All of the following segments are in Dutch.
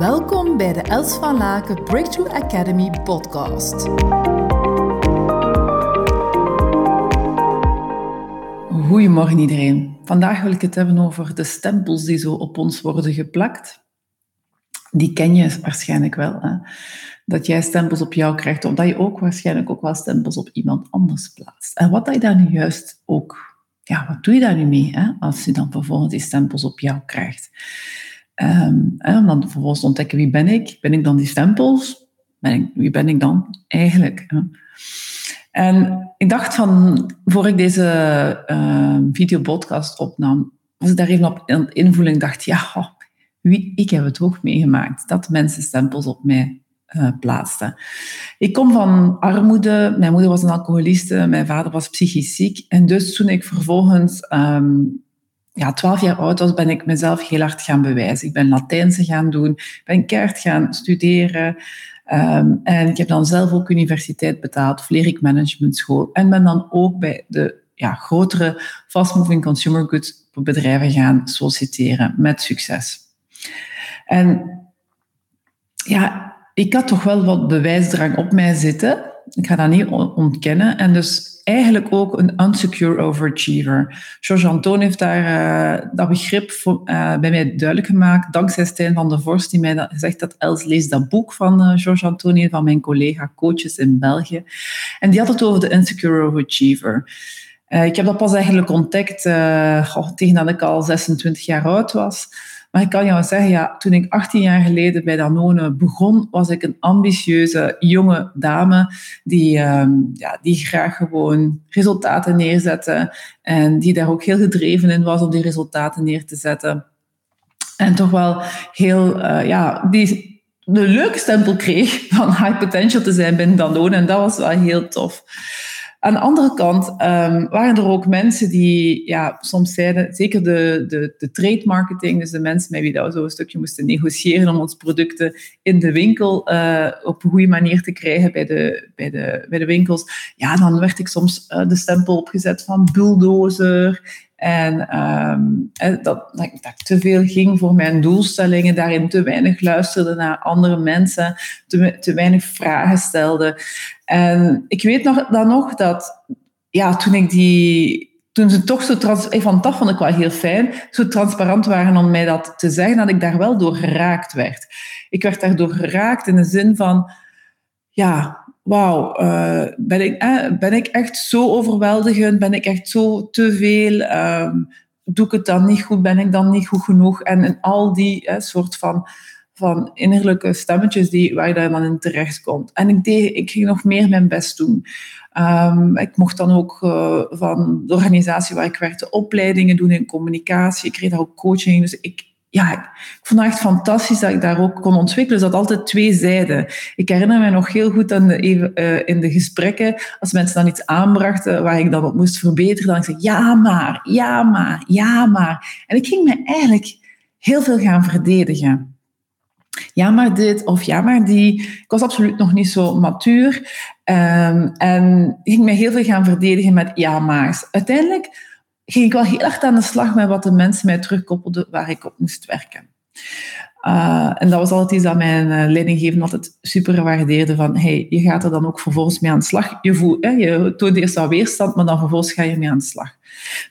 Welkom bij de Els van Laken Breakthrough Academy podcast. Goedemorgen iedereen. Vandaag wil ik het hebben over de stempels die zo op ons worden geplakt. Die ken je waarschijnlijk wel. Hè? Dat jij stempels op jou krijgt, omdat je ook waarschijnlijk ook wel stempels op iemand anders plaatst. En wat dat je daar nu juist ook, ja, wat doe je daar nu mee hè? als je dan vervolgens die stempels op jou krijgt? Um, en dan vervolgens ontdekken wie ben ik? Ben ik dan die stempels? Wie ben ik dan eigenlijk? En ik dacht van, voor ik deze uh, videopodcast opnam, was ik daar even op invoelen. Ik dacht, ja, wie, ik heb het ook meegemaakt, dat mensen stempels op mij uh, plaatsten. Ik kom van armoede, mijn moeder was een alcoholiste, mijn vader was psychisch ziek. En dus toen ik vervolgens um, ja, 12 jaar oud was, ben ik mezelf heel hard gaan bewijzen. Ik ben Latijnse gaan doen, ben keihard gaan studeren. Um, en ik heb dan zelf ook universiteit betaald, Vlerik Management School. En ben dan ook bij de ja, grotere fast-moving consumer goods bedrijven gaan solliciteren met succes. En ja, ik had toch wel wat bewijsdrang op mij zitten. Ik ga dat niet ontkennen. En dus eigenlijk ook een unsecure overachiever. George Anton heeft daar uh, dat begrip uh, bij mij duidelijk gemaakt, dankzij Stijn van der Vorst, die mij dat, zegt dat Els leest dat boek van uh, George Anton, van mijn collega coaches in België. En die had het over de insecure overachiever. ik heb dat pas eigenlijk ontdekt tegen dat ik al 26 jaar oud was. Maar ik kan jou zeggen, ja, toen ik 18 jaar geleden bij Danone begon, was ik een ambitieuze jonge dame die, uh, ja, die graag gewoon resultaten neerzette en die daar ook heel gedreven in was om die resultaten neer te zetten. En toch wel heel, uh, ja, die de leuke stempel kreeg van high potential te zijn binnen Danone. En dat was wel heel tof. Aan de andere kant um, waren er ook mensen die ja, soms zeiden, zeker de, de, de trade marketing, dus de mensen met wie we zo een stukje moesten negociëren om onze producten in de winkel uh, op een goede manier te krijgen bij de, bij de, bij de winkels. Ja, dan werd ik soms uh, de stempel opgezet van bulldozer en um, dat, dat, ik te veel ging voor mijn doelstellingen, daarin te weinig luisterde naar andere mensen, te, te weinig vragen stelde. En ik weet nog, dan nog dat ja, toen ik die toen ze toch zo trans, van dat vond ik wel heel fijn, zo transparant waren om mij dat te zeggen, dat ik daar wel door geraakt werd. Ik werd daardoor geraakt in de zin van, ja, wauw, uh, ben, ik, eh, ben ik echt zo overweldigend? Ben ik echt zo te veel? Um, doe ik het dan niet goed? Ben ik dan niet goed genoeg? En, en al die eh, soort van, van innerlijke stemmetjes die, waar je dan in terecht komt. En ik, deed, ik ging nog meer mijn best doen. Um, ik mocht dan ook uh, van de organisatie waar ik werkte opleidingen doen in communicatie. Ik kreeg daar ook coaching. Dus ik, ja, ik vond het fantastisch dat ik daar ook kon ontwikkelen. Dus dat altijd twee zijden. Ik herinner me nog heel goed aan de, uh, in de gesprekken, als mensen dan iets aanbrachten waar ik dan wat moest verbeteren, dan ik ja maar, ja maar, ja maar. En ik ging me eigenlijk heel veel gaan verdedigen. Ja maar dit of ja maar die. Ik was absoluut nog niet zo matuur. Um, en ging me heel veel gaan verdedigen met ja maar's. Uiteindelijk ging ik wel heel hard aan de slag met wat de mensen mij terugkoppelden waar ik op moest werken. Uh, en dat was altijd iets dat mijn uh, leidinggevende altijd super waardeerde. Van, hey, je gaat er dan ook vervolgens mee aan de slag. Je, voelt, hè, je toont eerst wat weerstand, maar dan vervolgens ga je mee aan de slag.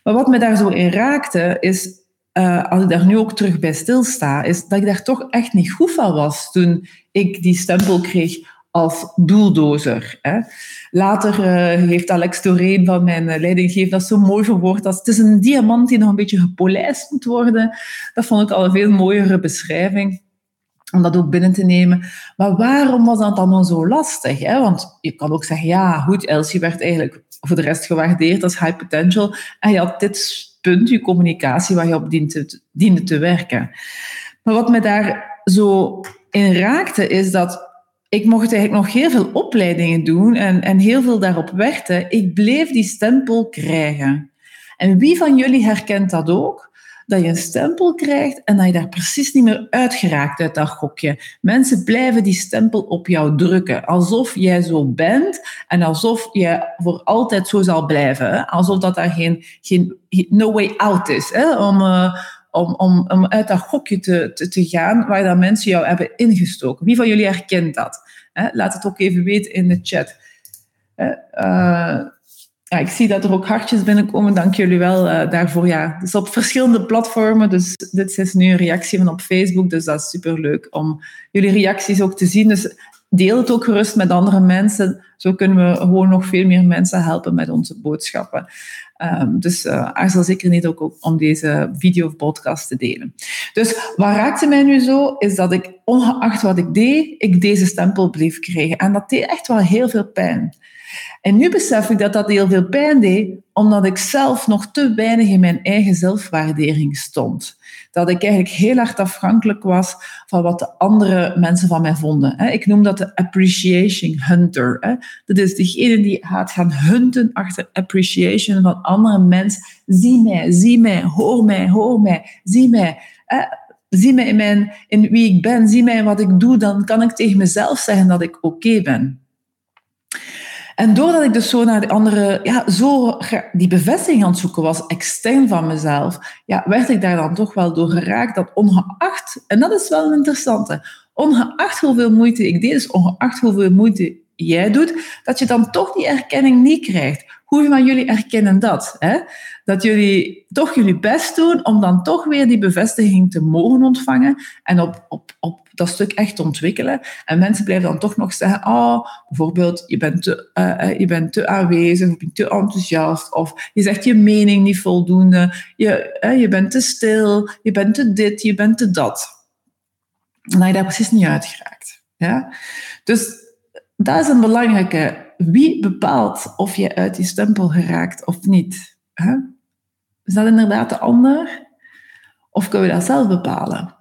Maar wat me daar zo in raakte, is... Uh, als ik daar nu ook terug bij stilsta, is dat ik daar toch echt niet goed van was toen ik die stempel kreeg als doeldozer. Hè. Later uh, heeft Alex Doreen van mijn uh, leidinggever dat zo mooi verwoord als het is een diamant die nog een beetje gepolijst moet worden. Dat vond ik al een veel mooiere beschrijving om dat ook binnen te nemen. Maar waarom was dat dan zo lastig? Hè? Want je kan ook zeggen, ja, goed, Elsie werd eigenlijk voor de rest gewaardeerd als high potential en je had dit punt, je communicatie, waar je op diende te, te werken. Maar wat me daar zo in raakte, is dat ik mocht eigenlijk nog heel veel opleidingen doen en, en heel veel daarop werkte. Ik bleef die stempel krijgen. En wie van jullie herkent dat ook? Dat je een stempel krijgt en dat je daar precies niet meer uitgeraakt uit dat gokje. Mensen blijven die stempel op jou drukken. Alsof jij zo bent en alsof je voor altijd zo zal blijven. Alsof dat daar geen, geen no way out is. Hè? Om, uh, om, om, om uit dat gokje te, te, gaan waar dat mensen jou hebben ingestoken. Wie van jullie herkent dat? Laat het ook even weten in de chat. Uh, ja, ik zie dat er ook hartjes binnenkomen. Dank jullie wel uh, daarvoor. Ja, dus op verschillende platformen. Dus dit is nu een reactie van op Facebook. Dus dat is superleuk om jullie reacties ook te zien. Dus deel het ook gerust met andere mensen. Zo kunnen we gewoon nog veel meer mensen helpen met onze boodschappen. Um, dus uh, aarzel zeker niet ook om deze video of podcast te delen. Dus wat raakte mij nu zo, is dat ik ongeacht wat ik deed, ik deze stempel bleef krijgen. En dat deed echt wel heel veel pijn. En nu besef ik dat dat heel veel pijn deed, omdat ik zelf nog te weinig in mijn eigen zelfwaardering stond. Dat ik eigenlijk heel hard afhankelijk was van wat de andere mensen van mij vonden. Ik noem dat de appreciation hunter. Dat is degene die gaat gaan hunten achter appreciation van andere mensen. Zie mij, zie mij, hoor mij, hoor mij, zie mij. Zie mij in, mijn, in wie ik ben, zie mij in wat ik doe, dan kan ik tegen mezelf zeggen dat ik oké ben. En doordat ik dus zo naar de andere, ja, zo die bevestiging aan het zoeken was, extern van mezelf, ja, werd ik daar dan toch wel door geraakt dat ongeacht, en dat is wel een interessante, ongeacht hoeveel moeite ik deed, dus ongeacht hoeveel moeite jij doet, dat je dan toch die erkenning niet krijgt. Hoeveel van jullie erkennen dat? Hè? Dat jullie toch jullie best doen om dan toch weer die bevestiging te mogen ontvangen en op, op, op dat stuk echt ontwikkelen. En mensen blijven dan toch nog zeggen, oh, bijvoorbeeld, je bent te, uh, je bent te aanwezig, of je bent te enthousiast, of je zegt je mening niet voldoende, je, je bent te stil, je bent te dit, je bent te dat. En dat je daar precies niet uit geraakt. Ja? Dus dat is een belangrijke. Wie bepaalt of je uit die stempel geraakt of niet? Hè? Is dat inderdaad de ander? Of kunnen we dat zelf bepalen?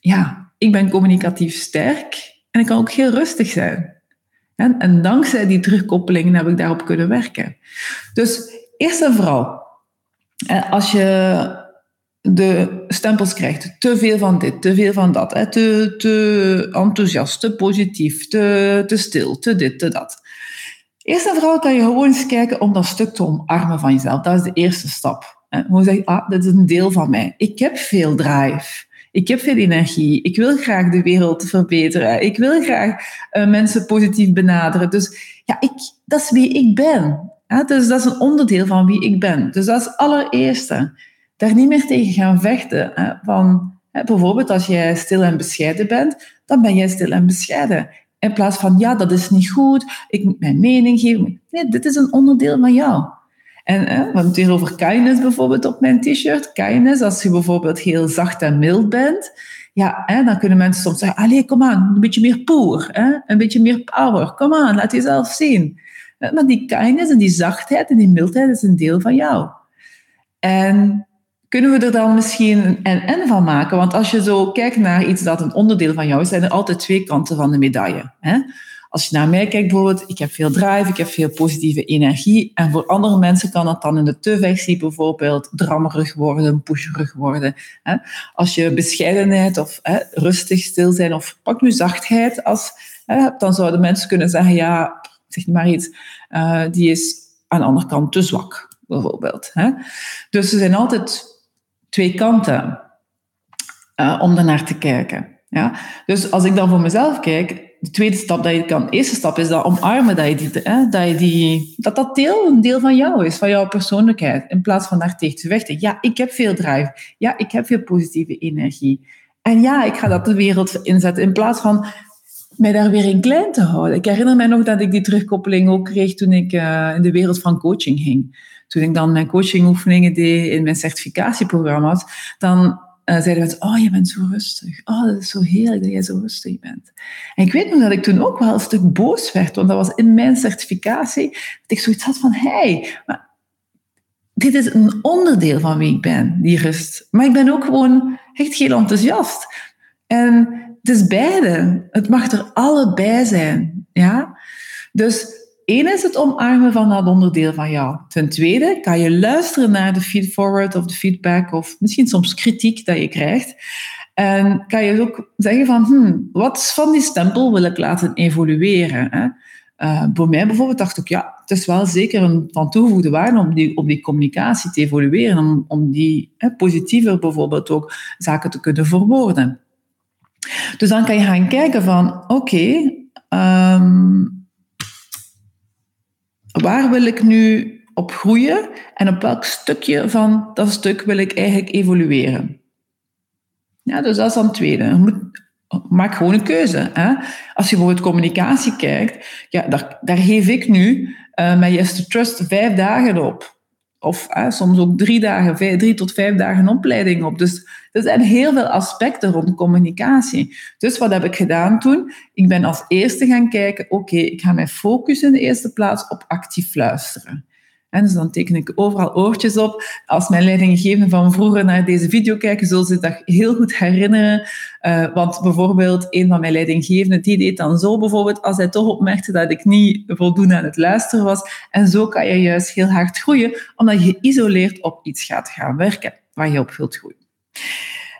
Ja, ik ben communicatief sterk en ik kan ook heel rustig zijn. En, en dankzij die terugkoppelingen heb ik daarop kunnen werken. Dus eerst en vooral, als je de stempels krijgt, te veel van dit, te veel van dat, te, te enthousiast, te positief, te, te stil, te dit, te dat. Eerst en vooral kan je gewoon eens kijken om dat stuk te omarmen van jezelf. Dat is de eerste stap. Gewoon zeggen, ah, dit is een deel van mij. Ik heb veel drive. Ik heb veel energie. Ik wil graag de wereld verbeteren. Ik wil graag uh, mensen positief benaderen. Dus ja, ik, dat is wie ik ben. dus dat is een onderdeel van wie ik ben. Dus dat is allereerste. Daar niet meer tegen gaan vechten. Hè, van, hè, bijvoorbeeld als jij stil en bescheiden bent, dan ben jij stil en bescheiden. In plaats van, ja, dat is niet goed, ik moet mijn mening geven. Nee, dit is een onderdeel van jou. En hè, we hebben het hier over kindness bijvoorbeeld op mijn t-shirt. Kindness, als je bijvoorbeeld heel zacht en mild bent, ja, hè, dan kunnen mensen soms zeggen, allee, kom aan, een beetje meer poer, hè, een beetje meer power, kom aan, laat jezelf zien. Maar die kindness en die zachtheid en die mildheid is een deel van jou. En kunnen we er dan misschien een en-en van maken? Want als je zo kijkt naar iets dat een onderdeel van jou is, zijn er altijd twee kanten van de medaille. Hè? Als je naar mij kijkt bijvoorbeeld, ik heb veel drive, ik heb veel positieve energie. En voor andere mensen kan dat dan in de te-versie bijvoorbeeld drammerig worden, pusherig worden. Als je bescheidenheid of rustig stil zijn of pak nu zachtheid als, dan zouden mensen kunnen zeggen, ja, zeg maar iets, uh, die is aan de andere kant te zwak, bijvoorbeeld. Dus er zijn altijd twee kanten uh, om daarnaar te kijken. Ja? Dus als ik dan voor mezelf kijk, de tweede stap dat je kan, de eerste stap is dat omarmen dat je die, hè, dat, je die, dat dat deel een deel van jou is, van jouw persoonlijkheid, in plaats van daar tegen te vechten. Ja, ik heb veel drive. Ja, ik heb veel positieve energie. En ja, ik ga dat de wereld inzetten, in plaats van mij daar weer in klein te houden. Ik herinner mij nog dat ik die terugkoppeling ook kreeg toen ik uh, in de wereld van coaching ging. Toen ik dan mijn coachingoefeningen deed in mijn certificatieprogramma's, dan uh, zeiden mensen, oh, je bent zo rustig. Oh, dat is zo heerlijk dat jij zo rustig bent. En ik weet nog dat ik toen ook wel een stuk boos werd, want dat was in mijn certificatie, dat ik zoiets had van, hé, hey, maar dit is een onderdeel van wie ik ben, die rust. Maar ik ben ook gewoon echt heel enthousiast. En het is beide. Het mag er allebei zijn. Ja? Dus Eén is het omarmen van dat onderdeel van jou. Ten tweede kan je luisteren naar de feedforward of de feedback of misschien soms kritiek dat je krijgt. En kan je ook zeggen van, hmm, wat van die stempel wil ik laten evolueren? Hè? Uh, voor mij bijvoorbeeld dacht ik, ja, het is wel zeker een van toegevoegde waarde om die, om die communicatie te evolueren, om, om die hè, positiever bijvoorbeeld ook zaken te kunnen verwoorden. Dus dan kan je gaan kijken van, oké, ehm, waar wil ik nu op groeien en op welk stukje van dat stuk wil ik eigenlijk evolueren? Ja, dus dat is dan het tweede. Maak gewoon een keuze. Hè? Als je bijvoorbeeld communicatie kijkt, ja, daar, daar geef ik nu uh, met Yes to Trust vijf dagen op. Of soms ook drie, dagen, drie tot vijf dagen opleiding op. Dus er zijn heel veel aspecten rond communicatie. Dus wat heb ik gedaan toen? Ik ben als eerste gaan kijken, oké, ik ga mij focussen in de eerste plaats op actief luisteren. En dus dan teken ik overal oortjes op. Als mijn leidinggevenden van vroeger naar deze video kijken, zullen ze dat heel goed herinneren. Uh, want bijvoorbeeld, een van mijn leidinggevenden, die deed dan zo bijvoorbeeld, als hij toch opmerkte dat ik niet voldoende aan het luisteren was. En zo kan je juist heel hard groeien, omdat je geïsoleerd op iets gaat gaan werken waar je op wilt groeien.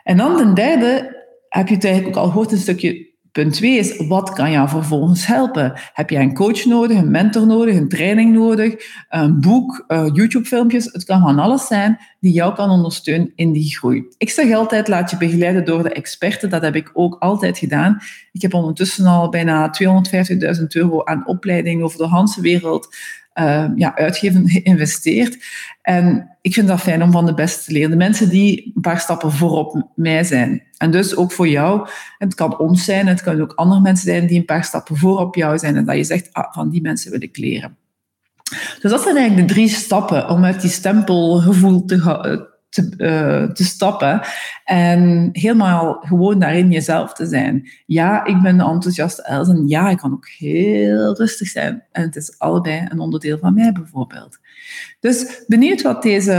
En dan ten derde, heb je het eigenlijk ook al gehoord, een stukje Punt 2 is, wat kan jou vervolgens helpen? Heb jij een coach nodig, een mentor nodig, een training nodig, een boek, uh, YouTube-filmpjes? Het kan van alles zijn die jou kan ondersteunen in die groei. Ik zeg altijd, laat je begeleiden door de experten. Dat heb ik ook altijd gedaan. Ik heb ondertussen al bijna 250.000 euro aan opleiding over de hele wereld uh, ja, uitgeven geïnvesteerd. En ik vind dat fijn om van de beste te leren. De mensen die een paar stappen voorop mij zijn. En dus ook voor jou. Het kan ons zijn, het kan ook andere mensen zijn die een paar stappen voorop jou zijn. En dat je zegt, ah, van die mensen wil ik leren. Dus dat zijn eigenlijk de drie stappen om uit die stempelgevoel te, te, uh, te stappen en helemaal gewoon daarin jezelf te zijn. Ja, ik ben de enthousiaste Els en ja, ik kan ook heel rustig zijn. En het is allebei een onderdeel van mij bijvoorbeeld. Dus benieuwd wat deze,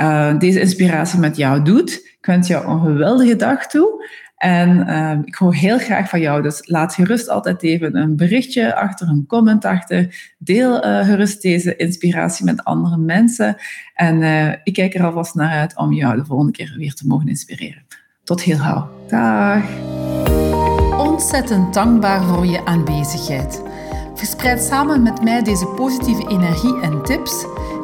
uh, deze inspiratie met jou doet. Ik wens jou een geweldige dag toe. En uh, ik hoor heel graag van jou, dus laat gerust altijd even een berichtje achter, een comment achter. Deel uh, gerust deze inspiratie met andere mensen. En uh, ik kijk er alvast naar uit om jou de volgende keer weer te mogen inspireren. Tot heel gauw. Dag. Ontzettend dankbaar voor je aanwezigheid. Verspreid samen met mij deze positieve energie en tips.